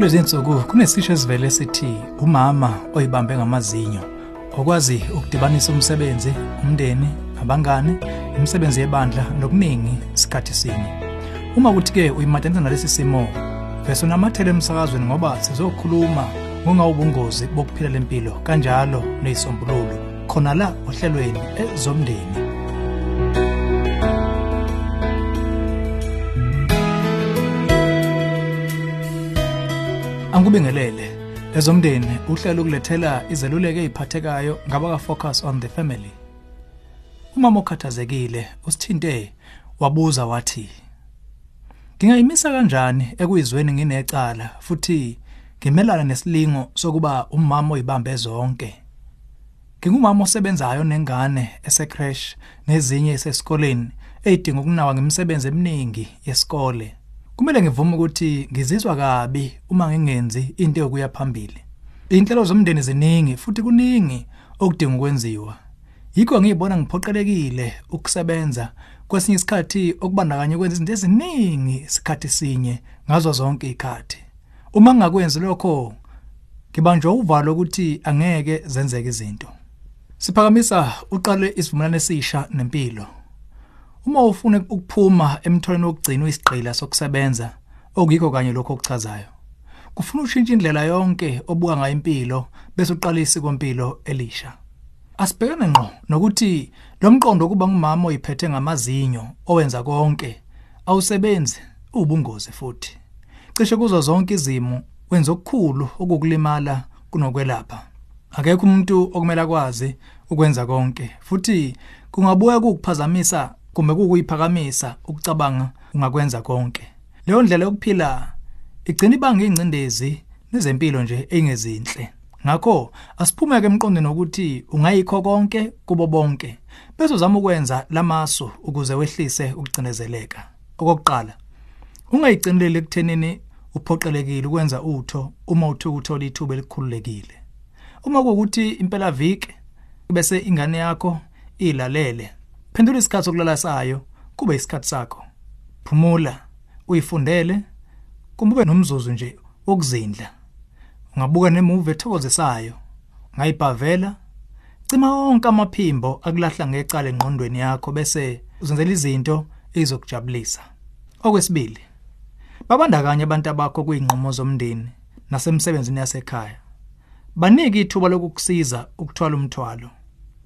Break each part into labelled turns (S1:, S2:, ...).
S1: kulezi insuku kunesisho esivele esithi umama oyibambe ngamazinyo. Okwazi ukudibanisa umsebenzi umndeni abangane imisebenzi yebandla nokuningi isikhathi sinye. Uma kuthi-ke uyimatanisa nalesi simo vese unamathele emsakazweni ngoba sizokhuluma ngongawubungozi bokuphila lempilo kanjalo neyisombululo. Khona la ohlelweni ezomndeni. Angikubingelele ezomndeni uhlelo ukulethela izeluleko eziphathekayo ngabaka focus on the family. Umama okhathazekile usithinte wabuza wathi Ngingayimisa kanjani ekuyizweni nginecala futhi ngimelana nesilingo sokuba umama oyibambe zonke. Ngingumama osebenzayo nengane esecrash nezinye esesikoleni eyidinga ukunawa ngemisebenzi eminingi yesikole. Kumele ngivume ukuthi ngizizwa kabi uma ngingenzi into yokuya phambili. Inhlelo zomndeni ziningi futhi kuningi okudinga ukwenziwa. Yikho ngiyibona ngiphoqelekile ukusebenza kwesinye isikhathi okubandakanya ukwenza izinto eziningi isikhathi sinye ngazo zonke izikhathi. Uma ngingakwenzi lokho ngibanjwa uvalo ukuthi angeke zenzeke izinto. Siphakamisa uqale isivumelwano esisha nempilo. Uma ufuna ukuphuma emtholweni wokugcina isigqila sokusebenza okuyikho kanye lokho okuchazayo. Kufuna ushintshe indlela yonke obuka ngayo impilo bese uqala isikompilo elisha. Asibhekane ngqo nokuthi lo mqondo kuba ngumama oyiphethe ngamazinyo owenza konke awusebenzi ubungozi futhi. Cishe kuzo zonke izimo wenza okukhulu okukulimala kunokwelapha. Akekho umuntu okumele akwazi ukwenza konke futhi kungabuya kukuphazamisa kumbe kukuyiphakamisa ukucabanga ungakwenza konke. Leyo ndlela yokuphila igcina ibanga ingcindezi nezempilo nje engezinhle. Ngakho asiphumeke emqondweni ukuthi ungayikho konke kubo bonke bese uzama ukwenza lamasu ukuze wehlise ukucinezeleka okokuqala ungayigcineleli ekuthenini uphoqelekile ukwenza utho uma uthi uthola ithuba elikhululekile. Uma kuwukuthi impela viki bese ingane yakho ilalele Phendula isikhathi sokulala sayo kube isikhathi sakho. Phumula, uyifundele, kumbe nomzuzu nje wokuzindla. Ungabuka nemovie ethokozisayo, ngayibhavela, cima wonke amaphimbo akulahla ngecala engqondweni yakho bese uzenzela izinto ezokujabulisa. Okwesibili, babandakanye abantu abakho kuyinqumo zomndeni nasemsebenzini yasekhaya. Banike ithuba lokukusiza ukuthwala umthwalo.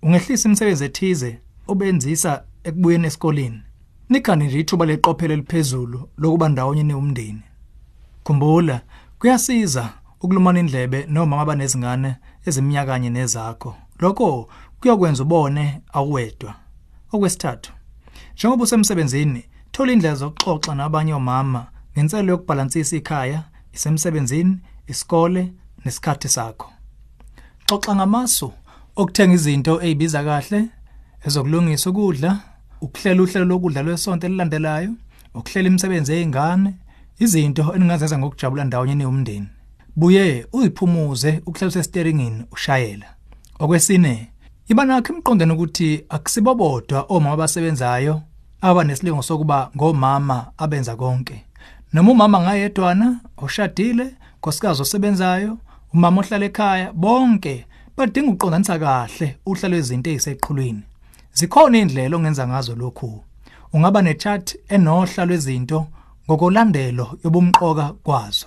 S1: Ungehlisa imisebenzi ethize obenzisa ekubuyeni esikoleni. Nikhani nje ithuba leqophelo eliphezulu lokuba ndawonye neumndeni khumbula kuyasiza ukulumana indlebe noma ngaba nezingane eziminyakanye nezakho. Lokho kuyokwenza ubone awedwa okwesithathu njengoba usemsebenzini thola indlela zokuxoxa nabanye omama ngenselo yokubhalansisa ikhaya isemsebenzini isikole nesikhathi sakho. Xoxa ngamasu okuthenga izinto ezibiza kahle ezokulungisa ukudla ukuhlela uhlelo lokudla lwesonto elilandelayo ukuhlela imisebenzi yezingane izinto eningazenza ngokujabula ndawonye neumndeni buye uyiphumuze ukuhlalisa steeringini ushayela. Okwesine iba nakho imqondene ukuthi akusibo bodwa omama abasebenzayo aba nesilingo sokuba ngomama abenza konke. Noma umama ngayedwana oshadile nkosikazi osebenzayo umama ohlala ekhaya bonke badinga ukuqondanisa kahle uhlelo lwezinto eziseqhulwini. Zikhona indlela ongenza ngazo lokhu. Ungaba nechart enohla lwezinto ngokulandelo yobumqoka kwazo.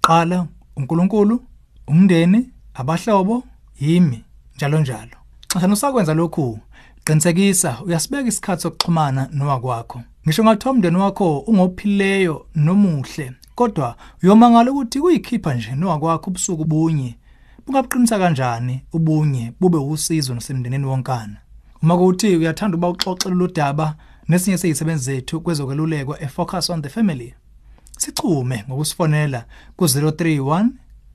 S1: Qala uNkulunkulu, umndeni, abahlobo, yimi, njalo njalo. Xa usakwenza lokhu, qinisekisa uyasibeka isikhathi sokuxhumana nowakwakho. Ngisho ngathiwa umndeni wakho ungophilileyo nomuhle, kodwa uyomangala ukuthi kuyikhipha nje nowakwakho ubusuku bunye. Bungabuqinisa kanjani ubunye bube usizo nasemndenini wonkana. Uma kuthi uyathanda uba uxoxela lodaba nesinye sezisebenzi zethu kwezokwelulekwa efocus on the family. Sichume ngokusifonela ku031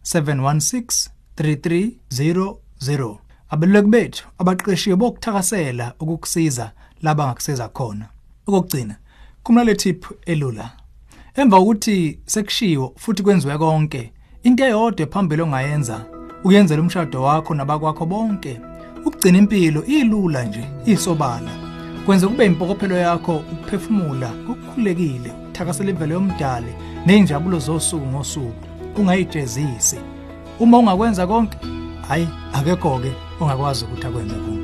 S1: 716 3300. Abeluleki bethu abaqeshiwe bokuthakasela ukukusiza laba ngakuseza khona. Okugcina, kumele tip elula. Emva ukuthi sekushiwo futhi kwenziwe konke, into eyodwa phambili ongayenza uyenzela umshado wakho nabakwakho bonke ukugcina impilo ilula nje isobala. Kwenza kube impokophelo yakho ukuphefumula okukhulekile ukuthakasela imvelo yomdali nezinjabulo zosuku ngosuku. Ungayijezisi. Uma ungakwenza konke hayi akekho ke ongakwazi ukuthi akwenze konke.